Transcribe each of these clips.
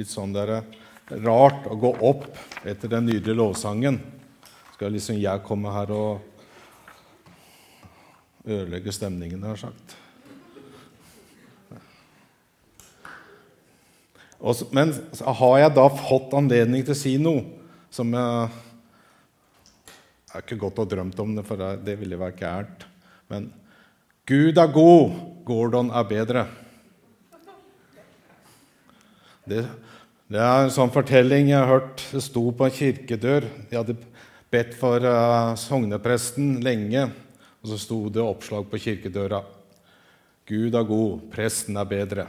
litt sånn der, rart å gå opp etter den nydelige lovsangen. Skal liksom jeg komme her og ødelegge stemningen, har jeg sagt. Men har jeg da fått anledning til å si noe som jeg Jeg har ikke gått og drømt om det, for det ville vært gærent. Men Gud er god, Gordon er bedre. Det, det, er en sånn fortelling jeg har hørt. Det sto på en kirkedør. De hadde bedt for uh, sognepresten lenge, og så sto det oppslag på kirkedøra. Gud er god, presten er bedre.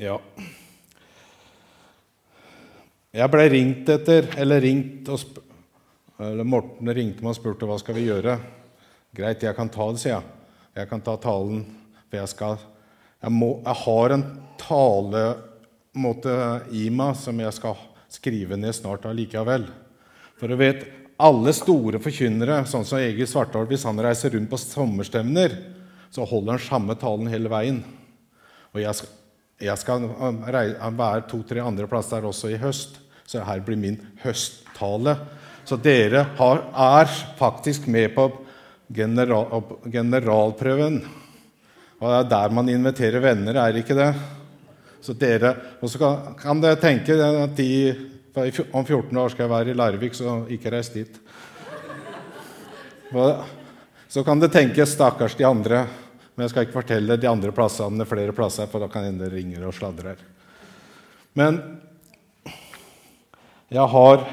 Ja. Jeg ble ringt etter, eller ringt eller Morten ringte meg og spurte hva skal vi gjøre. Greit, jeg kan ta det, sier jeg. Jeg kan ta talen. For jeg skal Jeg, må, jeg har en talemåte i meg som jeg skal skrive ned snart allikevel. For du vet, alle store forkynnere, sånn som Egil Svartdal, hvis han reiser rundt på sommerstevner, så holder han samme talen hele veien. Og jeg skal, jeg skal være to-tre andre plasser også i høst, så her blir min høsttale. Så dere har, er faktisk med på general, generalprøven. Og det er der man inviterer venner, er ikke det? Så dere, Og så kan, kan dere tenke at de, om 14 år skal jeg være i Larvik, så ikke reis dit. Så kan dere tenke 'stakkars de andre', men jeg skal ikke fortelle de andre plassene flere plasser, for da kan hende ringer og sladrer. Men jeg har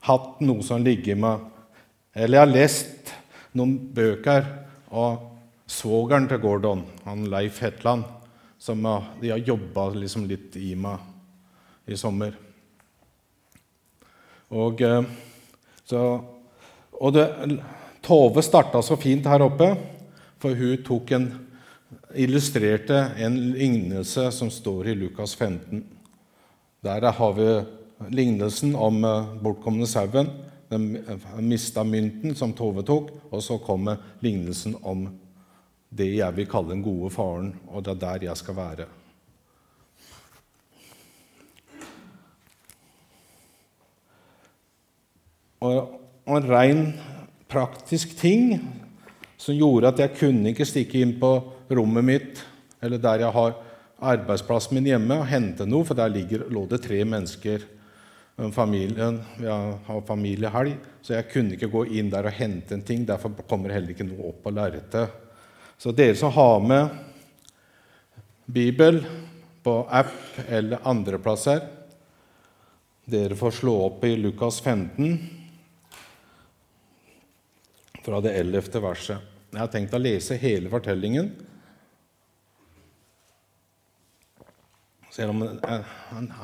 hatt noe som ligger med Eller jeg har lest noen bøker av svogeren til Gordon, han Leif Hetland, som de har jobba liksom litt i meg i sommer. Og, eh, så, og det, Tove starta så fint her oppe, for hun tok en, illustrerte en lignelse som står i Lukas 15. Der har vi lignelsen om eh, bortkomne sauen, den eh, mista mynten som Tove tok, og så kommer lignelsen om det jeg vil kalle den gode faren, og det er der jeg skal være. Og en ren praktisk ting som gjorde at jeg kunne ikke stikke inn på rommet mitt eller der jeg har arbeidsplassen min hjemme, og hente noe, for der ligger, lå det tre mennesker familien, vi har familiehelg, så jeg kunne ikke gå inn der og hente en ting. Derfor kommer heller ikke noe opp på lerretet. Så dere som har med Bibel på app eller andre plasser, dere får slå opp i Lukas 15 fra det 11. verset. Jeg har tenkt å lese hele fortellingen. Selv om jeg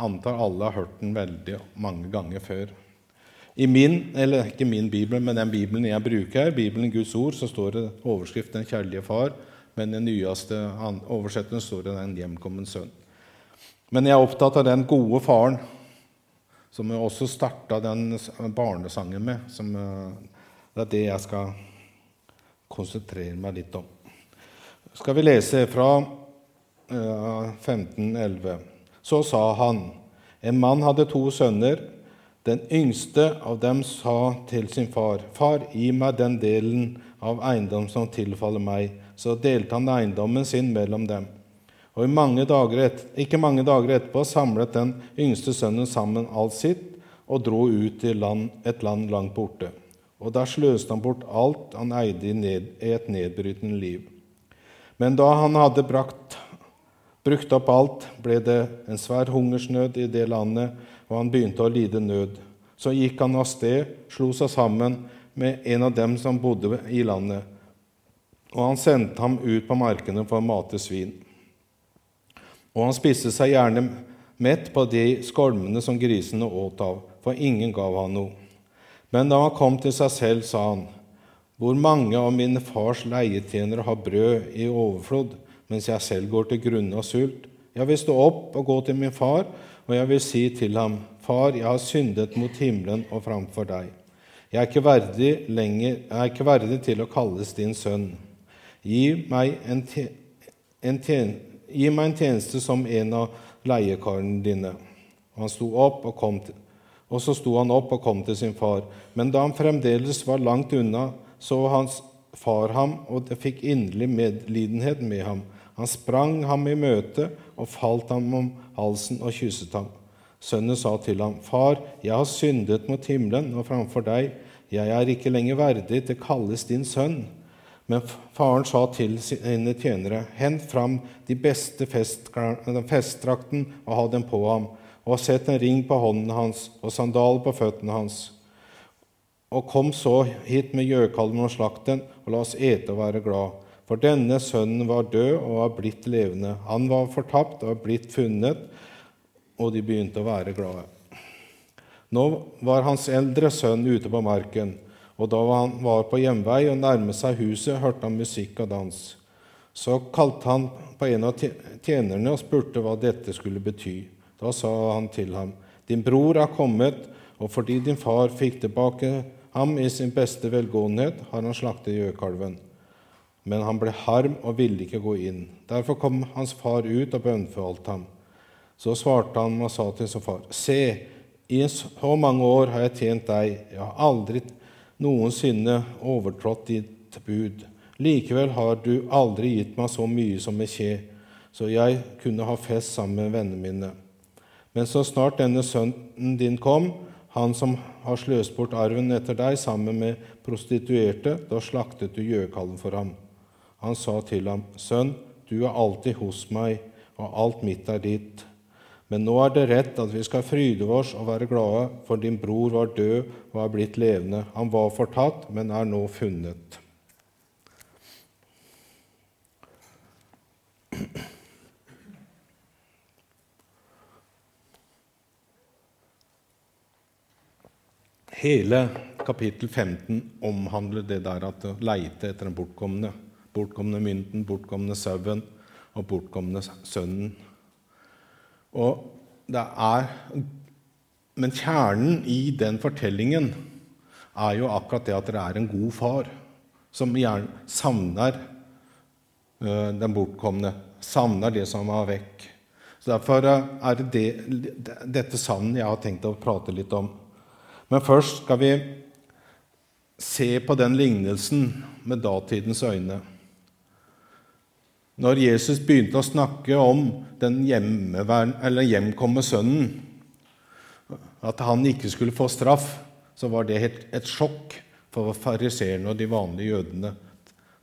antar alle har hørt den veldig mange ganger før. I min, eller ikke min bibel, men den bibelen jeg bruker, Bibelen Guds ord, så står det overskrift 'Den kjærlige far', men den nyeste oversettelsen står det 'Den hjemkommen sønn'. Men jeg er opptatt av den gode faren, som jeg også starta den barnesangen med. Som, eh, det er det jeg skal konsentrere meg litt om. Skal vi lese fra 1511. Så sa han, en mann hadde to sønner. Den yngste av dem sa til sin far, Far, gi meg den delen av eiendom som tilfaller meg. Så delte han eiendommen sin mellom dem. Og mange et, ikke mange dager etterpå samlet den yngste sønnen sammen alt sitt og dro ut til land, et land langt borte. Og der sløste han bort alt han eide i, ned, i et nedbrytende liv. Men da han hadde brakt Brukt opp alt ble det en svær hungersnød i det landet, og han begynte å lide nød. Så gikk han av sted, slo seg sammen med en av dem som bodde i landet, og han sendte ham ut på markene for å mate svin. Og han spiste seg gjerne mett på de skolmene som grisene åt av, for ingen gav han noe. Men da han kom til seg selv, sa han, Hvor mange av mine fars leietjenere har brød i overflod, mens jeg selv går til grunne av sult. Jeg vil stå opp og gå til min far, og jeg vil si til ham, Far, jeg har syndet mot himmelen og framfor deg. Jeg er ikke verdig, lenger, jeg er ikke verdig til å kalles din sønn. Gi meg en, en, gi meg en tjeneste som en av leiekarene dine. Og, han sto opp og, kom til, og så sto han opp og kom til sin far. Men da han fremdeles var langt unna, så hans far ham, og det fikk inderlig medlidenhet med ham. Han sprang ham i møte og falt ham om halsen og kysset ham. Sønnen sa til ham, Far, jeg har syndet mot himmelen og framfor deg. Jeg er ikke lenger verdig til kalles din sønn. Men faren sa til sine tjenere, hent fram de beste festdrakten og ha dem på ham, og sett en ring på hånden hans og sandaler på føttene hans. Og kom så hit med gjøkalven og slakt den, og la oss ete og være glad. For denne sønnen var død og var blitt levende. Han var fortapt og var blitt funnet, og de begynte å være glade. Nå var hans eldre sønn ute på marken. Og da han var på hjemvei og nærmet seg huset, hørte han musikk og dans. Så kalte han på en av tjenerne og spurte hva dette skulle bety. Da sa han til ham, Din bror er kommet, og fordi din far fikk tilbake ham i sin beste velgåenhet, har han slaktet gjøkalven. Men han ble harm og ville ikke gå inn. Derfor kom hans far ut og bønnfalt ham. Så svarte han og sa til sin far, Se, i så mange år har jeg tjent deg. Jeg har aldri noensinne overtrådt ditt bud. Likevel har du aldri gitt meg så mye som en kje, så jeg kunne ha fest sammen med vennene mine. Men så snart denne sønnen din kom, han som har sløst bort arven etter deg sammen med prostituerte, da slaktet du gjøkallen for ham. Han sa til ham, Sønn, du er alltid hos meg, og alt mitt er ditt. Men nå er det rett at vi skal fryde oss og være glade, for din bror var død og er blitt levende. Han var fortatt, men er nå funnet. Hele kapittel 15 omhandler det der at å leite etter den bortkomne. Bortkomne mynten, bortkomne sauen og bortkomne sønnen. Og det er, men kjernen i den fortellingen er jo akkurat det at det er en god far som gjerne savner uh, den bortkomne, savner det som er vekk. Så Derfor er det, det dette savnet jeg har tenkt å prate litt om. Men først skal vi se på den lignelsen med datidens øyne. Når Jesus begynte å snakke om den hjemkomne sønnen, at han ikke skulle få straff, så var det et sjokk for fariseerne og de vanlige jødene.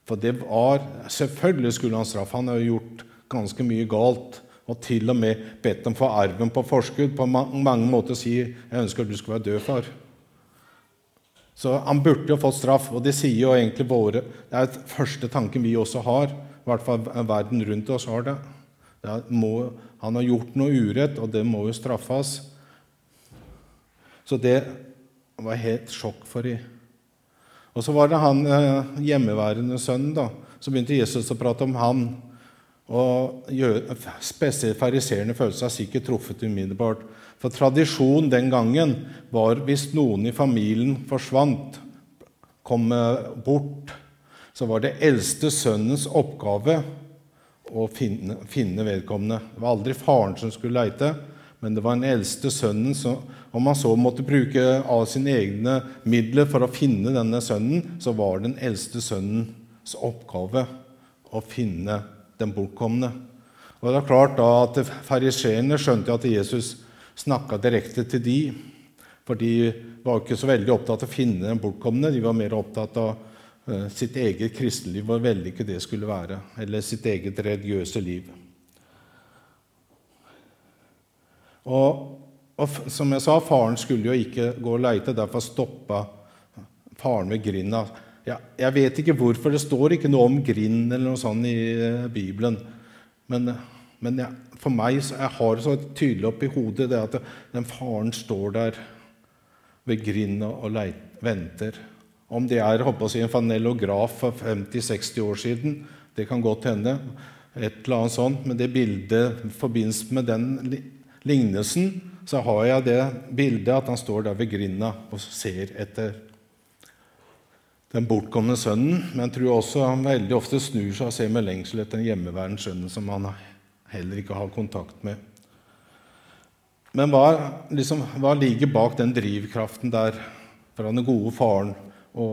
For det var Selvfølgelig skulle han straff. Han har gjort ganske mye galt. Og til og med bedt dem få arven på forskudd. På mange måter si 'Jeg ønsker at du skulle være død, far'. Så han burde jo fått straff. Og det sier jo egentlig våre Det er første tanken vi også har i hvert fall verden rundt oss har det. det må, han har gjort noe urett, og det må jo straffes. Så det var helt sjokk for dem. Og så var det han eh, hjemmeværende sønnen. da, Så begynte Jesus å prate om han. Og Spesielt fariseerne følte seg sikkert truffet umiddelbart. For tradisjon den gangen var hvis noen i familien forsvant, kom eh, bort så var det eldste sønnens oppgave å finne, finne, vedkommende. Det var aldri faren som skulle leite, men det var den eldste sønnen. som om han så måtte bruke av sine egne midler for å finne denne sønnen, så var den eldste sønnens oppgave å finne den bortkomne. Og det er klart da at Fariseerne skjønte at Jesus snakka direkte til de, for de var ikke så veldig opptatt av å finne den bortkomne. De var mer opptatt av sitt eget kristenliv, hvor vellykket det skulle være, eller sitt eget religiøse liv. Og, og, som jeg sa, faren skulle jo ikke gå og leite, derfor stoppa faren ved grinda. Ja, jeg vet ikke hvorfor. Det står ikke noe om grind eller noe sånt i uh, Bibelen. Men, men jeg, for meg så jeg har det så tydelig oppi hodet det at den faren står der ved grinda og leit, venter. Om det er si, en fanellograf for 50-60 år siden, det kan godt hende. Et eller annet sånt, Men det bildet i forbindelse med den lignelsen, så har jeg det bildet at han står der ved grinda og ser etter den bortkomne sønnen. Men jeg tror også han veldig ofte snur seg og ser med lengsel etter den hjemmeværende sønnen som han heller ikke har kontakt med. Men hva, liksom, hva, ligger bak den drivkraften der fra den gode faren å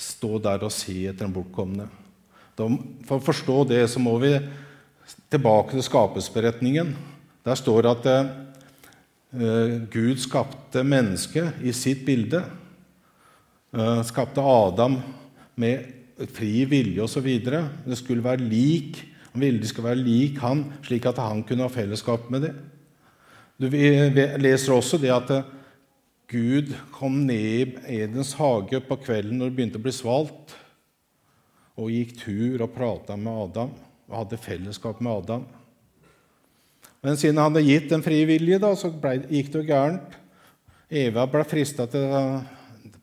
stå der og se etter den bortkomne? for å forstå det så må vi tilbake til skapelsesberetningen. Der står det at uh, Gud skapte mennesket i sitt bilde. Uh, skapte Adam med fri vilje osv. Det skulle være lik han ville de skulle være lik han, slik at han kunne ha fellesskap med det. Du leser også det at eh, Gud kom ned i Edens hage på kvelden når det begynte å bli svalt, og gikk tur og prata med Adam og hadde fellesskap med Adam. Men siden han hadde gitt en frie vilje, da, så ble, gikk det jo gærent. Eva ble frista til,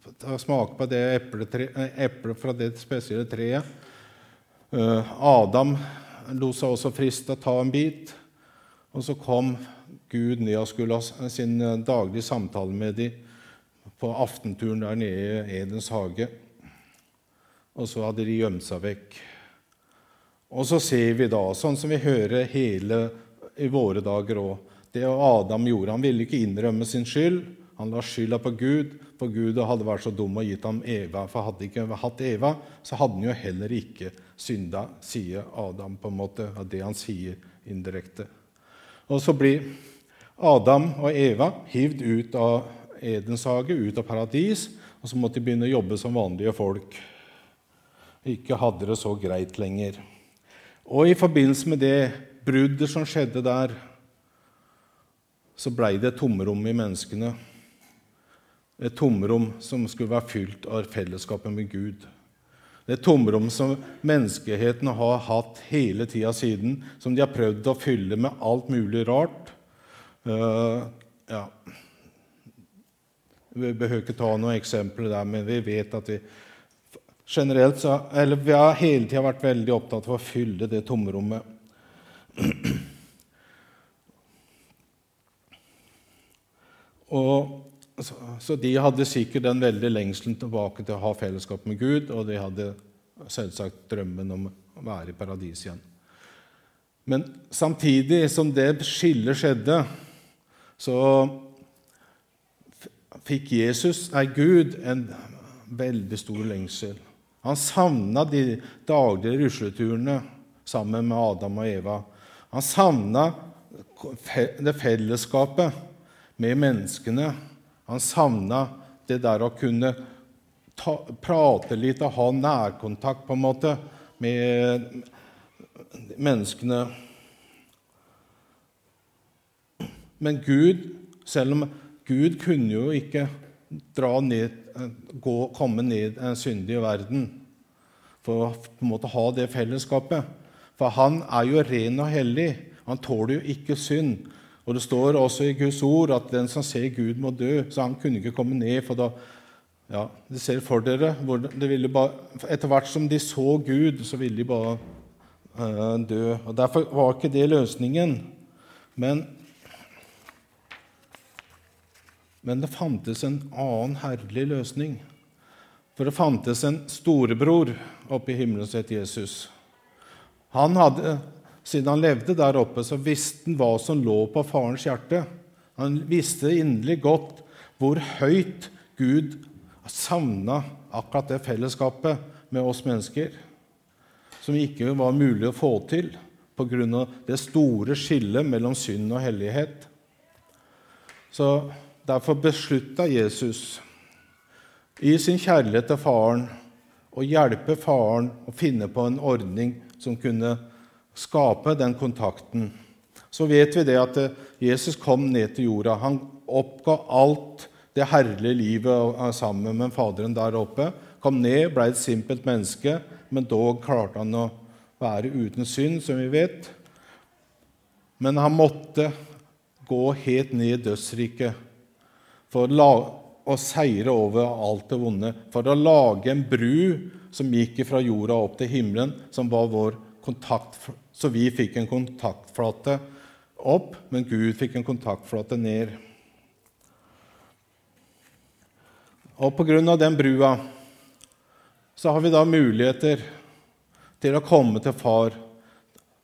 til, å smake på det eplet fra det spesielle treet. Uh, Adam lot seg også friste å ta en bit. Og så kom Gud ned og skulle ha sin eh, daglige samtale med dem på aftenturen der nede i Edens hage. Og så hadde de gjemt seg vekk. Og så ser vi da, sånn som vi hører hele i våre dager òg, det Adam gjorde. Han ville ikke innrømme sin skyld. Han la skylda på Gud, for Gud hadde vært så dum og gitt ham Eva. For hadde ikke hatt Eva, så hadde han jo heller ikke synda, sier Adam på en måte, av det han sier indirekte. Og så blir Adam og Eva hivd ut av Edens hage, ut av paradis, og så måtte de begynne å jobbe som vanlige folk. Ikke hadde det så greit lenger. Og i forbindelse med det bruddet som skjedde der, så blei det et tomrom i menneskene. Et tomrom som skulle være fylt av fellesskapet med Gud. Det tomrom som menneskeheten har hatt hele tida siden, som de har prøvd å fylle med alt mulig rart. Uh, ja. Vi behøver ikke ta noen eksempler der, men vi vet at vi generelt så, eller vi har hele tida vært veldig opptatt av å fylle det tomrommet. Og så, så, de hadde sikkert den veldig lengselen tilbake til å ha fellesskap med Gud, og de hadde selvsagt drømmen om å være i paradis igjen. Men samtidig som det skillet skjedde, så fikk Jesus, nei, Gud en veldig stor lengsel. Han savna de daglige rusleturene sammen med Adam og Eva. Han savna det fellesskapet med menneskene han savna det der å kunne ta, prate litt og ha nærkontakt på en måte med menneskene. Men Gud, selv om Gud kunne jo ikke ned, gå, komme ned en syndig verden for å på en måte ha det fellesskapet. For han er jo ren og hellig. Han tåler jo ikke synd. Og Det står også i Guds ord at den som ser Gud, må dø. Så han kunne ikke komme ned. for da, ja, De ser for dere bare, Etter hvert som de så Gud, så ville de bare uh, dø. Og Derfor var ikke det løsningen. Men, men det fantes en annen herlig løsning. For det fantes en storebror oppe i himmelen som het Jesus. Han hadde siden han levde der oppe, så visste han hva som lå på farens hjerte. Han visste inderlig godt hvor høyt Gud savna akkurat det fellesskapet med oss mennesker, som ikke var mulig å få til pga. det store skillet mellom synd og hellighet. Så Derfor beslutta Jesus i sin kjærlighet til faren å hjelpe faren å finne på en ordning som kunne skape den kontakten. Så vet vi det at eh, Jesus kom ned til jorda. Han oppga alt det herlige livet sammen med Faderen der oppe. Kom ned, ble et simpelt menneske, men dog klarte han å være uten synd, som vi vet. Men han måtte gå helt ned i dødsriket for å seire over alt det vonde. For å lage en bru som gikk fra jorda opp til himmelen, som var vår kontakt så vi fikk en kontaktflate opp, men Gud fikk en kontaktflate ned. Og på grunn av den brua så har vi da muligheter til å komme til far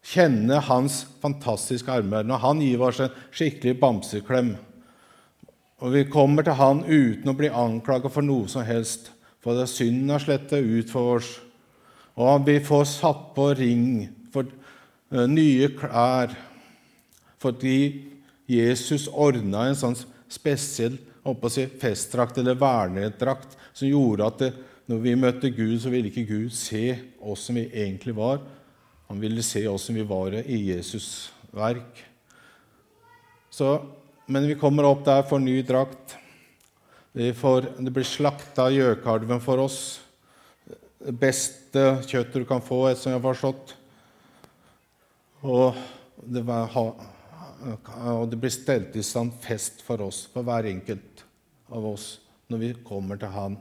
Kjenne hans fantastiske armer. Når han gir oss en skikkelig bamseklem. Og vi kommer til han uten å bli anklaga for noe som helst. For det synden har slettet ut for oss. Og vi får satt på ring for uh, nye klær fordi Jesus ordna en sånn spesiell si, festdrakt eller vernedrakt som gjorde at det, når vi møtte Gud, så ville ikke Gud se oss som vi egentlig var. Han ville se oss som vi var i Jesus' verk. Så, men vi kommer opp der for ny drakt. Får, det blir slakta gjøkalven for oss. Det beste kjøttet du kan få, som jeg har forstått. Og det, var, og det blir stelt i stand fest for oss, for hver enkelt av oss, når vi kommer til Han.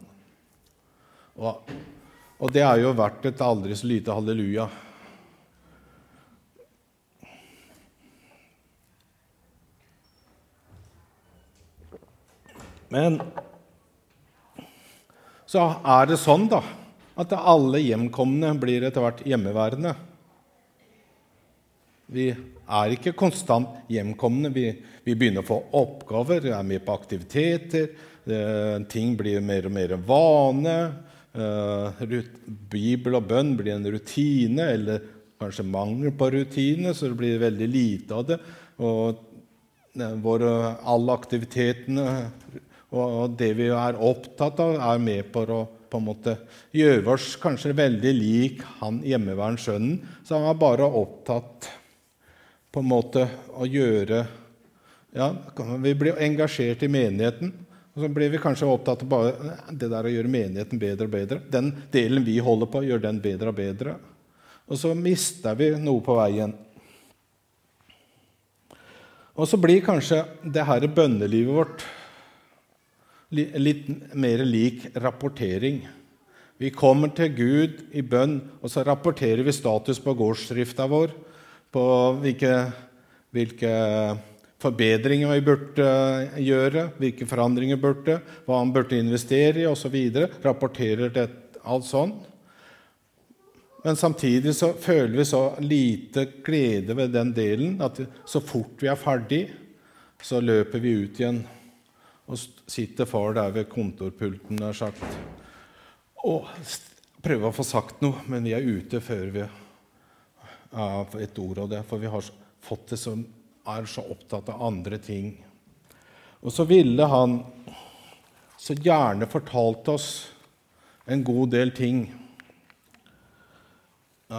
Og, og det er jo verdt et aldri så lite halleluja. Men så er det sånn da, at alle hjemkomne blir etter hvert hjemmeværende. Vi er ikke konstant hjemkomne. Vi, vi, begynner å få oppgaver, vi er med på aktiviteter. ting blir mer og mer vane. Uh, Bibel og bønn blir en rutine, eller kanskje mangel på rutine, så det blir veldig lite av det. Og eh, våre, alle aktivitetene og det vi er opptatt av, er med på å på en måte gjøre oss kanskje veldig lik han hjemmeværende. Så han er bare opptatt på en måte å gjøre ja, Vi blir engasjert i menigheten. Og så blir vi kanskje opptatt av bare det der å gjøre menigheten bedre og bedre. Den delen vi holder på, gjør den bedre og bedre. Og så mister vi noe på veien. Og så blir kanskje det her bønnelivet vårt litt mer lik rapportering. Vi kommer til Gud i bønn, og så rapporterer vi status på gårdsdrifta vår, på hvilke, hvilke forbedringer vi burde gjøre, hvilke forandringer burde, hva han burde investere i osv. Rapporterer det, alt sånn. Men samtidig så føler vi så lite glede ved den delen at så fort vi er ferdig, så løper vi ut igjen. Og sitter far der ved kontorpulten nær sagt, og prøver å få sagt noe, men vi er ute før vi har et ord av det. For vi har fått det som er så opptatt av andre ting. Og så ville han så gjerne fortalt oss en god del ting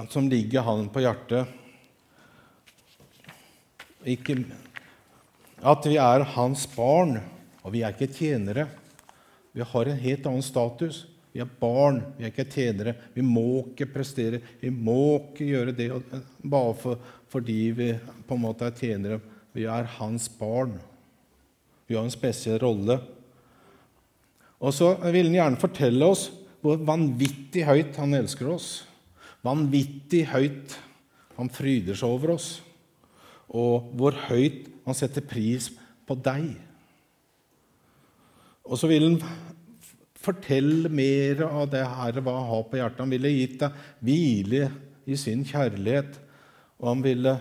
som ligger han på hjertet. Ikke, at vi er hans barn, og vi er ikke tjenere. Vi har en helt annen status. Vi er barn, vi er ikke tjenere. Vi må ikke prestere. Vi må ikke gjøre det bare for, fordi vi på en måte er tjenere. Vi er hans barn. Vi har en spesiell rolle. Og så vil han gjerne fortelle oss hvor vanvittig høyt han elsker oss. Vanvittig høyt han fryder seg over oss. Og hvor høyt han setter pris på deg. Og så vil han fortelle mer av det her hva han har på hjertet. Han ville gitt deg hvile i sin kjærlighet. Og han ville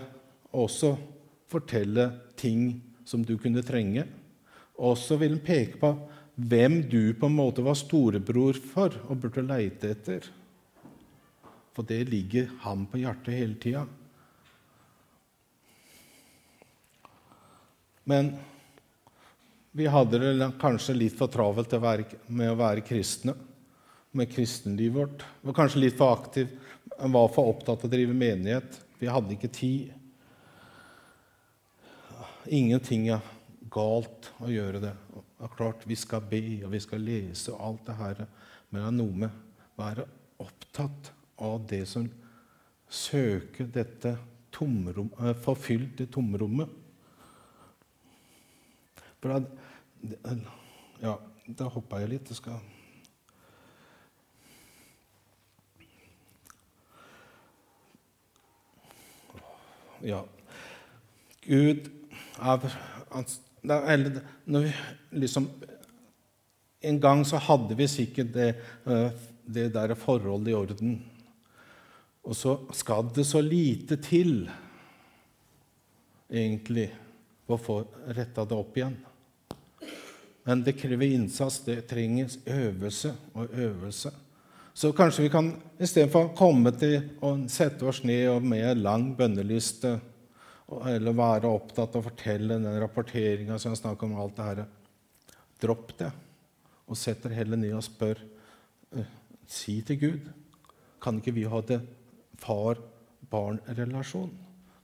også fortelle ting som du kunne trenge. Og så vil han peke på hvem du på en måte var storebror for og burde leite etter. For det ligger ham på hjertet hele tida. Men vi hadde det kanskje litt for travelt med å være kristne, med kristenlivet vårt. Vi var kanskje litt for aktiv, var for opptatt av å drive menighet. Vi hadde ikke tid. Ingenting er galt å gjøre det. Det er klart, Vi skal be og vi skal lese og alt det her, men det er noe med å være opptatt av det som søker dette tomrom, eh, forfylte tomrommet. For da, ja, da hoppa jeg litt. Jeg skal Ja. Gud er liksom, En gang så hadde vi sikkert det, eh, det der forholdet i orden. Og så skal det så lite til, egentlig, for å få retta det opp igjen. Men det krever innsats. Det trenges øvelse og øvelse. Så kanskje vi kan istedenfor komme til å sette oss ned med en lang bønneliste eller være opptatt av å fortelle den rapporteringa som jeg snakker om, alt det her, dropp det. Og sett dere heller ned og spør. Eh, si til Gud Kan ikke vi ha det far-barn-relasjon?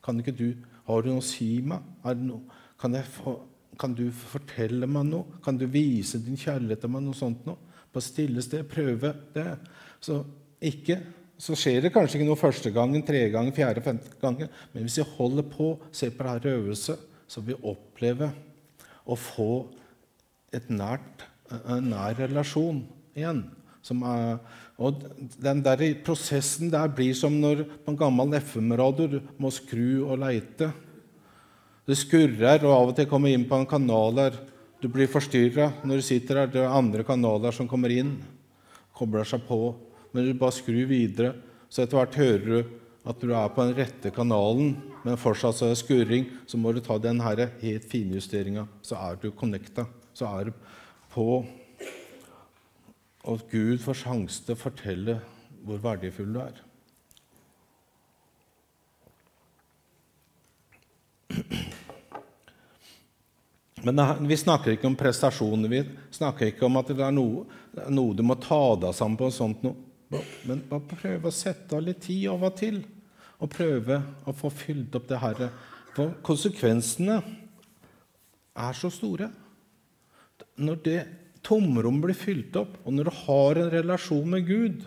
Kan ikke du Har du noe å si meg? Noe, kan, få, kan, du fortelle meg noe? Kan du vise din kjærlighet til meg? Noe sånt noe? På stille sted. Prøve det. Så ikke så skjer det kanskje ikke noe første gangen, tredje gangen, fjerde, femte gangen. Men hvis vi holder på, ser på denne øvelse, så vil vi oppleve å få nært, en nær relasjon igjen. Er, og den der prosessen der blir som når på en gammel FM-radio må skru og leite. Det skurrer, og av og til kommer inn på en kanal der du blir forstyrra når du sitter der. Det er andre kanaler som kommer inn, kobler seg på. Men du bare skrur videre, så etter hvert hører du at du er på den rette kanalen, men fortsatt så er det skurring. Så må du ta den her helt finjusteringa, så er du connecta. Så er du på og Gud får sjanse til å fortelle hvor verdifull du er. Men vi snakker ikke om prestasjoner. Vi snakker ikke om at det er noe, noe du må ta deg sammen på. sånt noe. Men bare prøve å sette av litt tid av og til, og prøve å få fylt opp det her. For konsekvensene er så store. Når det tomrom blir fylt opp, og når du har en relasjon med Gud,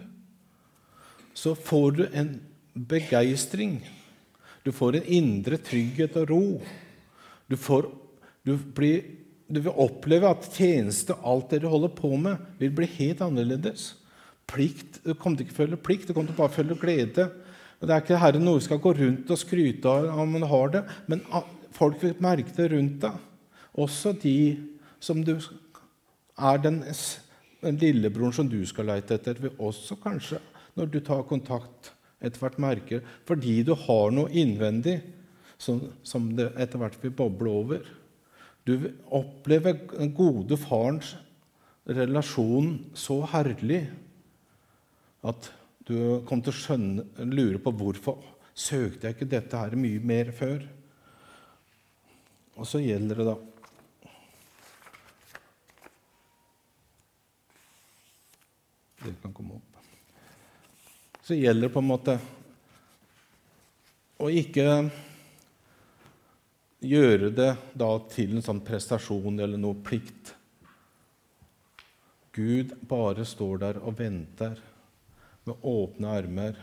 så får du en begeistring. Du får en indre trygghet og ro. Du, får, du, blir, du vil oppleve at tjeneste, alt du holder på med, vil bli helt annerledes. Plikt, Du kommer til ikke føle plikt, du kommer til bare føle glede. Og Det er ikke her noe skal gå rundt og skryte av om man har det, men folk vil merke det rundt deg. Også de som du er den, den lillebroren som du skal leite etter, vil også kanskje, når du tar kontakt, etter hvert merke Fordi du har noe innvendig som, som det etter hvert vil boble over. Du opplever den gode farens relasjon så herlig at du kommer til å skjønne, lure på hvorfor søkte jeg ikke dette her mye mer før. Og så gjelder det da Det kan komme opp. Så gjelder det på en måte å ikke gjøre det da til en sånn prestasjon eller noe plikt. Gud bare står der og venter med åpne armer